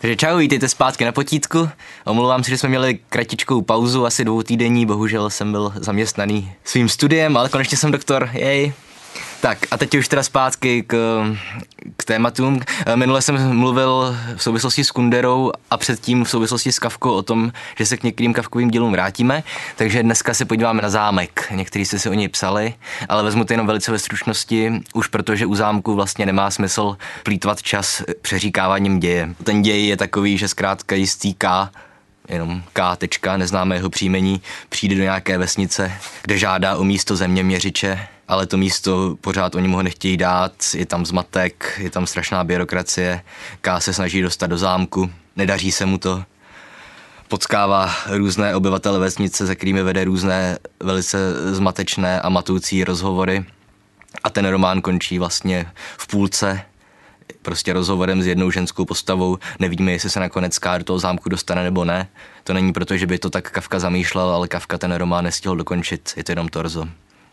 Takže čau, vítejte zpátky na potítku. Omlouvám se, že jsme měli kratičkou pauzu, asi dvou týdení, bohužel jsem byl zaměstnaný svým studiem, ale konečně jsem doktor, jej. Tak a teď už teda zpátky k, k tématům. Minule jsem mluvil v souvislosti s Kunderou a předtím v souvislosti s Kavkou o tom, že se k některým kavkovým dílům vrátíme, takže dneska se podíváme na zámek. Někteří jste si o něj psali, ale vezmu to jenom velice ve stručnosti, už protože u zámku vlastně nemá smysl plítvat čas přeříkáváním děje. Ten děj je takový, že zkrátka jistý K jenom K. Tečka, neznáme jeho příjmení, přijde do nějaké vesnice, kde žádá o místo zeměměřiče, ale to místo pořád oni mu ho nechtějí dát, je tam zmatek, je tam strašná byrokracie, K se snaží dostat do zámku, nedaří se mu to, potkává různé obyvatele vesnice, se kterými vede různé velice zmatečné a matoucí rozhovory. A ten román končí vlastně v půlce prostě rozhovorem s jednou ženskou postavou. Nevíme, jestli se nakonec K do toho zámku dostane nebo ne. To není proto, že by to tak Kafka zamýšlel, ale Kafka ten román nestihl dokončit. Je to jenom torzo.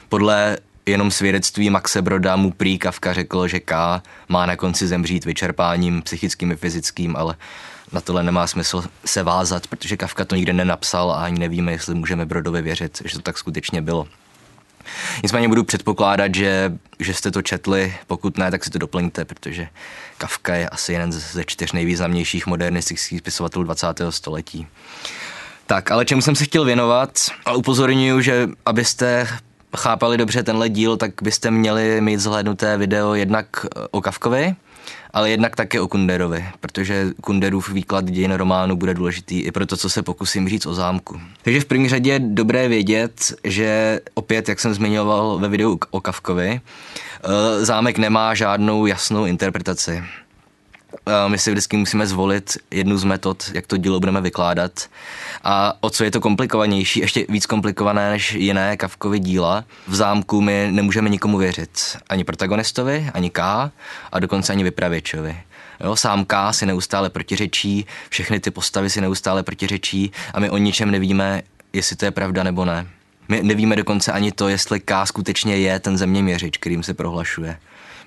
Podle jenom svědectví Maxe Broda mu prý Kafka řekl, že K má na konci zemřít vyčerpáním psychickým i fyzickým, ale na tohle nemá smysl se vázat, protože Kafka to nikde nenapsal a ani nevíme, jestli můžeme Brodovi věřit, že to tak skutečně bylo. Nicméně budu předpokládat, že, že jste to četli, pokud ne, tak si to doplňte, protože Kafka je asi jeden ze čtyř nejvýznamnějších modernistických spisovatelů 20. století. Tak, ale čemu jsem se chtěl věnovat a upozorňuji, že abyste chápali dobře tenhle díl, tak byste měli mít zhlédnuté video jednak o Kavkovi, ale jednak také o Kunderovi, protože Kunderův výklad dějin románu bude důležitý i pro to, co se pokusím říct o zámku. Takže v první řadě je dobré vědět, že opět, jak jsem zmiňoval ve videu o Kavkovi, eh, zámek nemá žádnou jasnou interpretaci. Eh, my si vždycky musíme zvolit jednu z metod, jak to dílo budeme vykládat. A o co je to komplikovanější, ještě víc komplikované než jiné Kavkovy díla, v zámku my nemůžeme nikomu věřit. Ani protagonistovi, ani K, a dokonce ani vypravěčovi. Jo, sám K si neustále protiřečí, všechny ty postavy si neustále protiřečí a my o ničem nevíme, jestli to je pravda nebo ne. My nevíme dokonce ani to, jestli K skutečně je ten zeměměřič, kterým se prohlašuje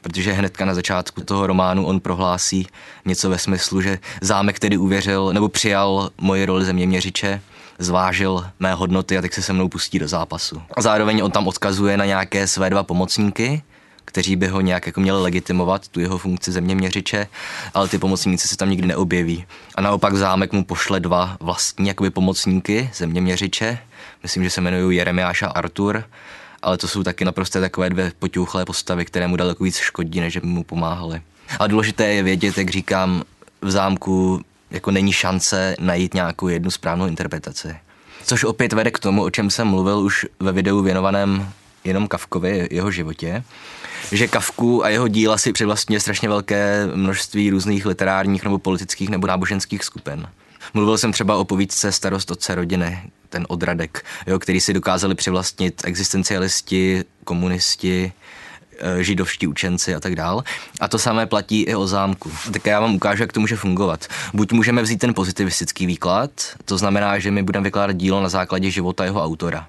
protože hnedka na začátku toho románu on prohlásí něco ve smyslu, že zámek tedy uvěřil nebo přijal moji roli zeměměřiče, zvážil mé hodnoty a tak se se mnou pustí do zápasu. A zároveň on tam odkazuje na nějaké své dva pomocníky, kteří by ho nějak jako měli legitimovat, tu jeho funkci zeměměřiče, ale ty pomocníci se tam nikdy neobjeví. A naopak zámek mu pošle dva vlastní jakoby pomocníky, zeměměřiče, myslím, že se jmenují Jeremiáš a Artur, ale to jsou taky naprosto takové dvě potěuchlé postavy, které mu daleko víc škodí, než by mu pomáhaly. A důležité je vědět, jak říkám, v zámku jako není šance najít nějakou jednu správnou interpretaci. Což opět vede k tomu, o čem jsem mluvil už ve videu věnovaném jenom Kavkovi, jeho životě, že Kavku a jeho díla si přivlastňuje strašně velké množství různých literárních nebo politických nebo náboženských skupin. Mluvil jsem třeba o povídce Starost otce rodiny, ten odradek, jo, který si dokázali přivlastnit existencialisti, komunisti, eh, židovští učenci a tak dál. A to samé platí i o zámku. Tak já vám ukážu, jak to může fungovat. Buď můžeme vzít ten pozitivistický výklad, to znamená, že my budeme vykládat dílo na základě života jeho autora.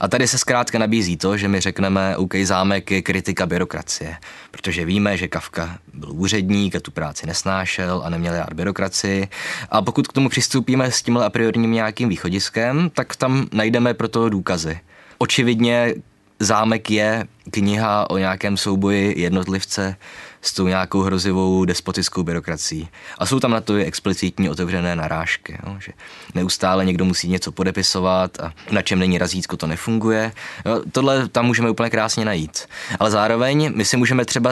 A tady se zkrátka nabízí to, že my řekneme, OK, zámek je kritika byrokracie, protože víme, že Kafka byl úředník a tu práci nesnášel a neměl rád byrokracii. A pokud k tomu přistoupíme s tímhle a priorním nějakým východiskem, tak tam najdeme pro to důkazy. Očividně zámek je kniha o nějakém souboji jednotlivce s tou nějakou hrozivou despotickou byrokracií. A jsou tam na to i explicitní otevřené narážky, jo, že neustále někdo musí něco podepisovat a na čem není razítko, to nefunguje. Jo, tohle tam můžeme úplně krásně najít. Ale zároveň my si můžeme třeba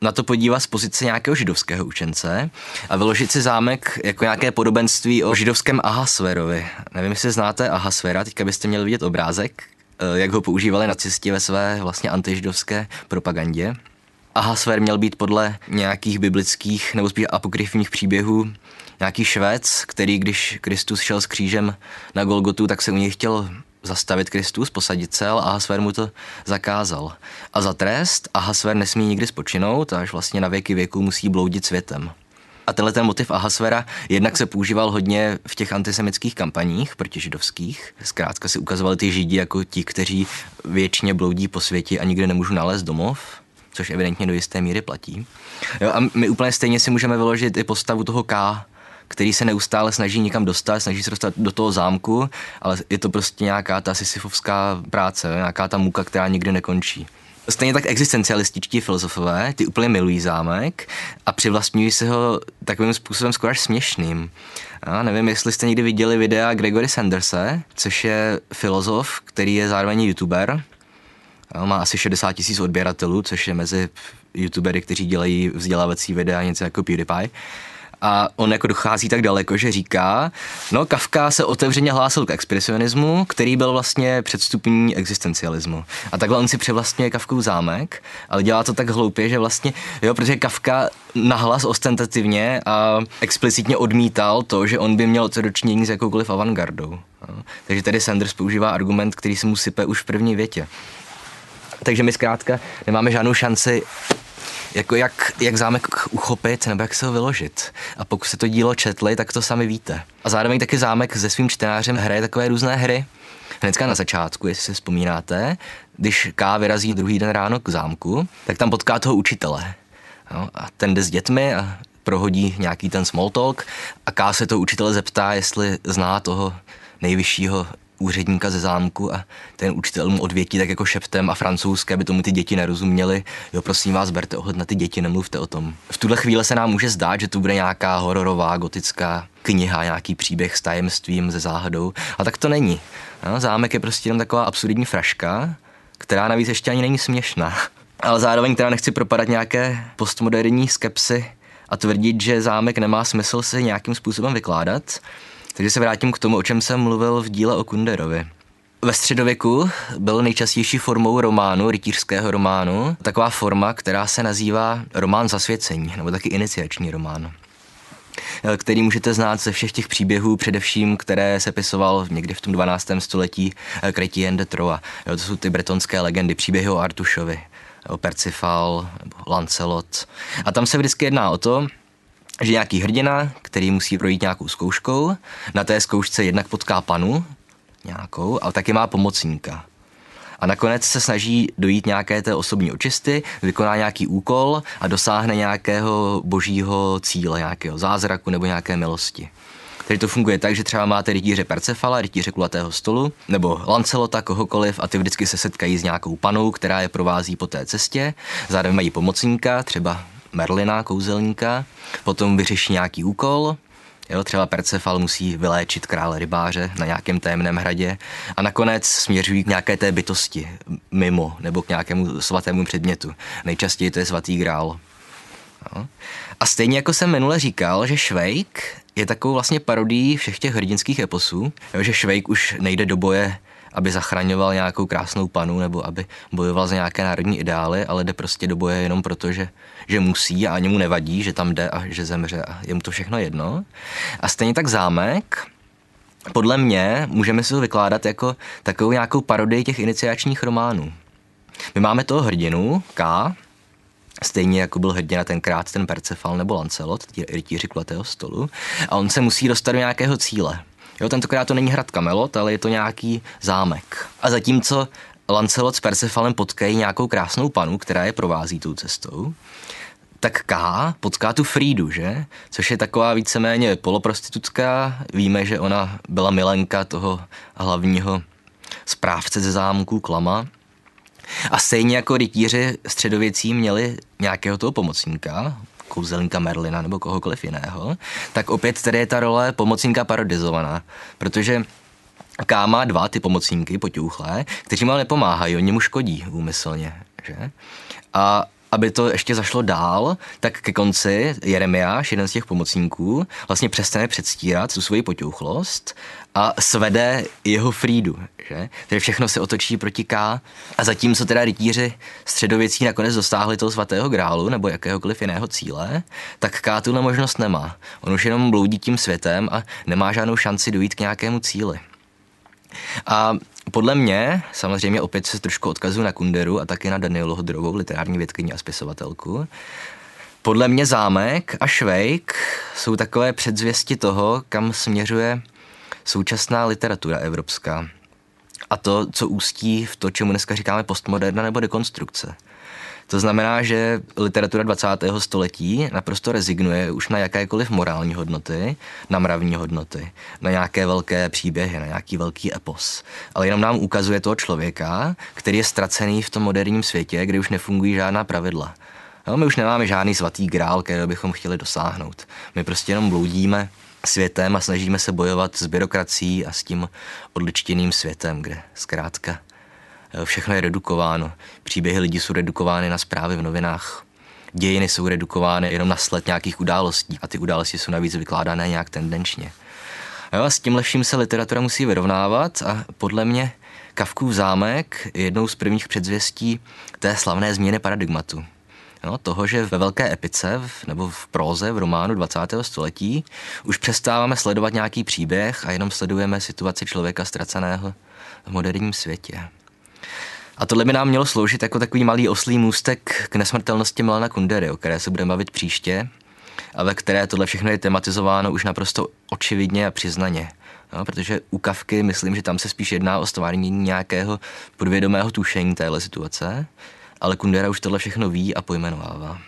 na to podívat z pozice nějakého židovského učence a vyložit si zámek jako nějaké podobenství o židovském Ahasverovi. Nevím, jestli znáte Ahasvera, teďka byste měli vidět obrázek, eh, jak ho používali nacisti ve své vlastně antižidovské propagandě. Ahasver měl být podle nějakých biblických nebo spíš apokryfních příběhů nějaký švec, který když Kristus šel s křížem na Golgotu, tak se u něj chtěl zastavit Kristus, posadit se, ale Ahasver mu to zakázal. A za trest Ahasver nesmí nikdy spočinout, až vlastně na věky věku musí bloudit světem. A tenhle ten motiv Ahasvera jednak se používal hodně v těch antisemických kampaních protižidovských. Zkrátka si ukazovali ty židi jako ti, kteří věčně bloudí po světě a nikdy nemůžou nalézt domov což evidentně do jisté míry platí. Jo, a my úplně stejně si můžeme vyložit i postavu toho K, který se neustále snaží někam dostat, snaží se dostat do toho zámku, ale je to prostě nějaká ta sisyfovská práce, nějaká ta muka, která nikdy nekončí. Stejně tak existencialističtí filozofové, ty úplně milují zámek a přivlastňují se ho takovým způsobem skoro až směšným. Já nevím, jestli jste někdy viděli videa Gregory Sanderse, což je filozof, který je zároveň youtuber. Má asi 60 tisíc odběratelů, což je mezi youtubery, kteří dělají vzdělávací videa něco jako PewDiePie a on jako dochází tak daleko, že říká, no Kafka se otevřeně hlásil k expresionismu, který byl vlastně předstupní existencialismu. A takhle on si převlastňuje Kafkův zámek, ale dělá to tak hloupě, že vlastně, jo, protože Kafka nahlas ostentativně a explicitně odmítal to, že on by měl co dočinění s jakoukoliv avantgardou. Takže tady Sanders používá argument, který se mu sype už v první větě. Takže my zkrátka nemáme žádnou šanci jako jak, jak zámek uchopit nebo jak se ho vyložit. A pokud se to dílo četli, tak to sami víte. A zároveň taky zámek se svým čtenářem hraje takové různé hry. Hnedka na začátku, jestli si vzpomínáte, když K vyrazí druhý den ráno k zámku, tak tam potká toho učitele. No, a ten jde s dětmi a prohodí nějaký ten small talk a K se to učitele zeptá, jestli zná toho nejvyššího úředníka ze zámku a ten učitel mu odvětí tak jako šeptem a francouzské, aby tomu ty děti nerozuměly. Jo, prosím vás, berte ohled na ty děti, nemluvte o tom. V tuhle chvíli se nám může zdát, že tu bude nějaká hororová, gotická kniha, nějaký příběh s tajemstvím, ze záhadou. A tak to není. No, zámek je prostě jenom taková absurdní fraška, která navíc ještě ani není směšná. Ale zároveň teda nechci propadat nějaké postmoderní skepsy a tvrdit, že zámek nemá smysl se nějakým způsobem vykládat, takže se vrátím k tomu, o čem jsem mluvil v díle o Kunderovi. Ve středověku byl nejčastější formou románu, rytířského románu, taková forma, která se nazývá román zasvěcení, nebo taky iniciační román který můžete znát ze všech těch příběhů, především, které se pisoval někdy v tom 12. století Chrétien de Troa. Jo, to jsou ty bretonské legendy, příběhy o Artušovi, o Percifal, nebo Lancelot. A tam se vždycky jedná o to, že nějaký hrdina, který musí projít nějakou zkouškou, na té zkoušce jednak potká panu nějakou, ale taky má pomocníka. A nakonec se snaží dojít nějaké té osobní očisty, vykoná nějaký úkol a dosáhne nějakého božího cíle, nějakého zázraku nebo nějaké milosti. Takže to funguje tak, že třeba máte rytíře Percefala, rytíře kulatého stolu, nebo Lancelota, kohokoliv, a ty vždycky se setkají s nějakou panou, která je provází po té cestě. Zároveň mají pomocníka, třeba Merlina, kouzelníka, potom vyřeší nějaký úkol, Jo, třeba Percefal musí vyléčit krále rybáře na nějakém tajemném hradě a nakonec směřují k nějaké té bytosti mimo nebo k nějakému svatému předmětu. Nejčastěji to je svatý grál. Jo. A stejně jako jsem minule říkal, že Švejk je takovou vlastně parodií všech těch hrdinských eposů, jo, že Švejk už nejde do boje aby zachraňoval nějakou krásnou panu nebo aby bojoval za nějaké národní ideály, ale jde prostě do boje jenom proto, že, že musí a ani mu nevadí, že tam jde a že zemře a je mu to všechno jedno. A stejně tak zámek, podle mě můžeme si ho vykládat jako takovou nějakou parodii těch iniciačních románů. My máme toho hrdinu, K, Stejně jako byl hrdina tenkrát ten Percefal nebo Lancelot, rytíři kulatého stolu. A on se musí dostat do nějakého cíle. Jo, tentokrát to není hrad Camelot, ale je to nějaký zámek. A zatímco Lancelot s Persefalem potkají nějakou krásnou panu, která je provází tou cestou, tak K potká tu Frídu, že? Což je taková víceméně poloprostitutka. Víme, že ona byla milenka toho hlavního správce ze zámku Klama. A stejně jako rytíři středověcí měli nějakého toho pomocníka, kouzelníka Merlina nebo kohokoliv jiného, tak opět tady je ta role pomocníka parodizovaná, protože K má dva ty pomocníky potěuchlé, kteří mu ale nepomáhají, oni mu škodí úmyslně. Že? A aby to ještě zašlo dál, tak ke konci Jeremiáš, jeden z těch pomocníků, vlastně přestane předstírat tu svoji potěuchlost a svede jeho frídu, že? Takže všechno se otočí proti K. A zatímco teda rytíři středověcí nakonec dostáhli toho svatého grálu nebo jakéhokoliv jiného cíle, tak K tuhle možnost nemá. On už jenom bloudí tím světem a nemá žádnou šanci dojít k nějakému cíli. A podle mě, samozřejmě opět se trošku odkazuju na Kunderu a taky na Danielu Hodrovou, literární vědkyni a spisovatelku, podle mě zámek a švejk jsou takové předzvěsti toho, kam směřuje současná literatura evropská. A to, co ústí v to, čemu dneska říkáme postmoderna nebo dekonstrukce. To znamená, že literatura 20. století naprosto rezignuje už na jakékoliv morální hodnoty, na mravní hodnoty, na nějaké velké příběhy, na nějaký velký epos. Ale jenom nám ukazuje toho člověka, který je ztracený v tom moderním světě, kde už nefungují žádná pravidla. No, my už nemáme žádný svatý grál, který bychom chtěli dosáhnout. My prostě jenom bloudíme světem a snažíme se bojovat s byrokracií a s tím odličtěným světem, kde zkrátka všechno je redukováno. Příběhy lidí jsou redukovány na zprávy v novinách. Dějiny jsou redukovány jenom na sled nějakých událostí a ty události jsou navíc vykládané nějak tendenčně. Jo, a s tímhle vším se literatura musí vyrovnávat a podle mě Kavkův zámek je jednou z prvních předzvěstí té slavné změny paradigmatu. No, toho, že ve velké epice v, nebo v próze, v románu 20. století už přestáváme sledovat nějaký příběh a jenom sledujeme situaci člověka ztraceného v moderním světě. A tohle by nám mělo sloužit jako takový malý oslý můstek k nesmrtelnosti Milana Kundery, o které se budeme bavit příště, a ve které tohle všechno je tematizováno už naprosto očividně a přiznaně. No, protože u Kavky myslím, že tam se spíš jedná o stvárnění nějakého podvědomého tušení téhle situace, ale Kundera už tohle všechno ví a pojmenovává.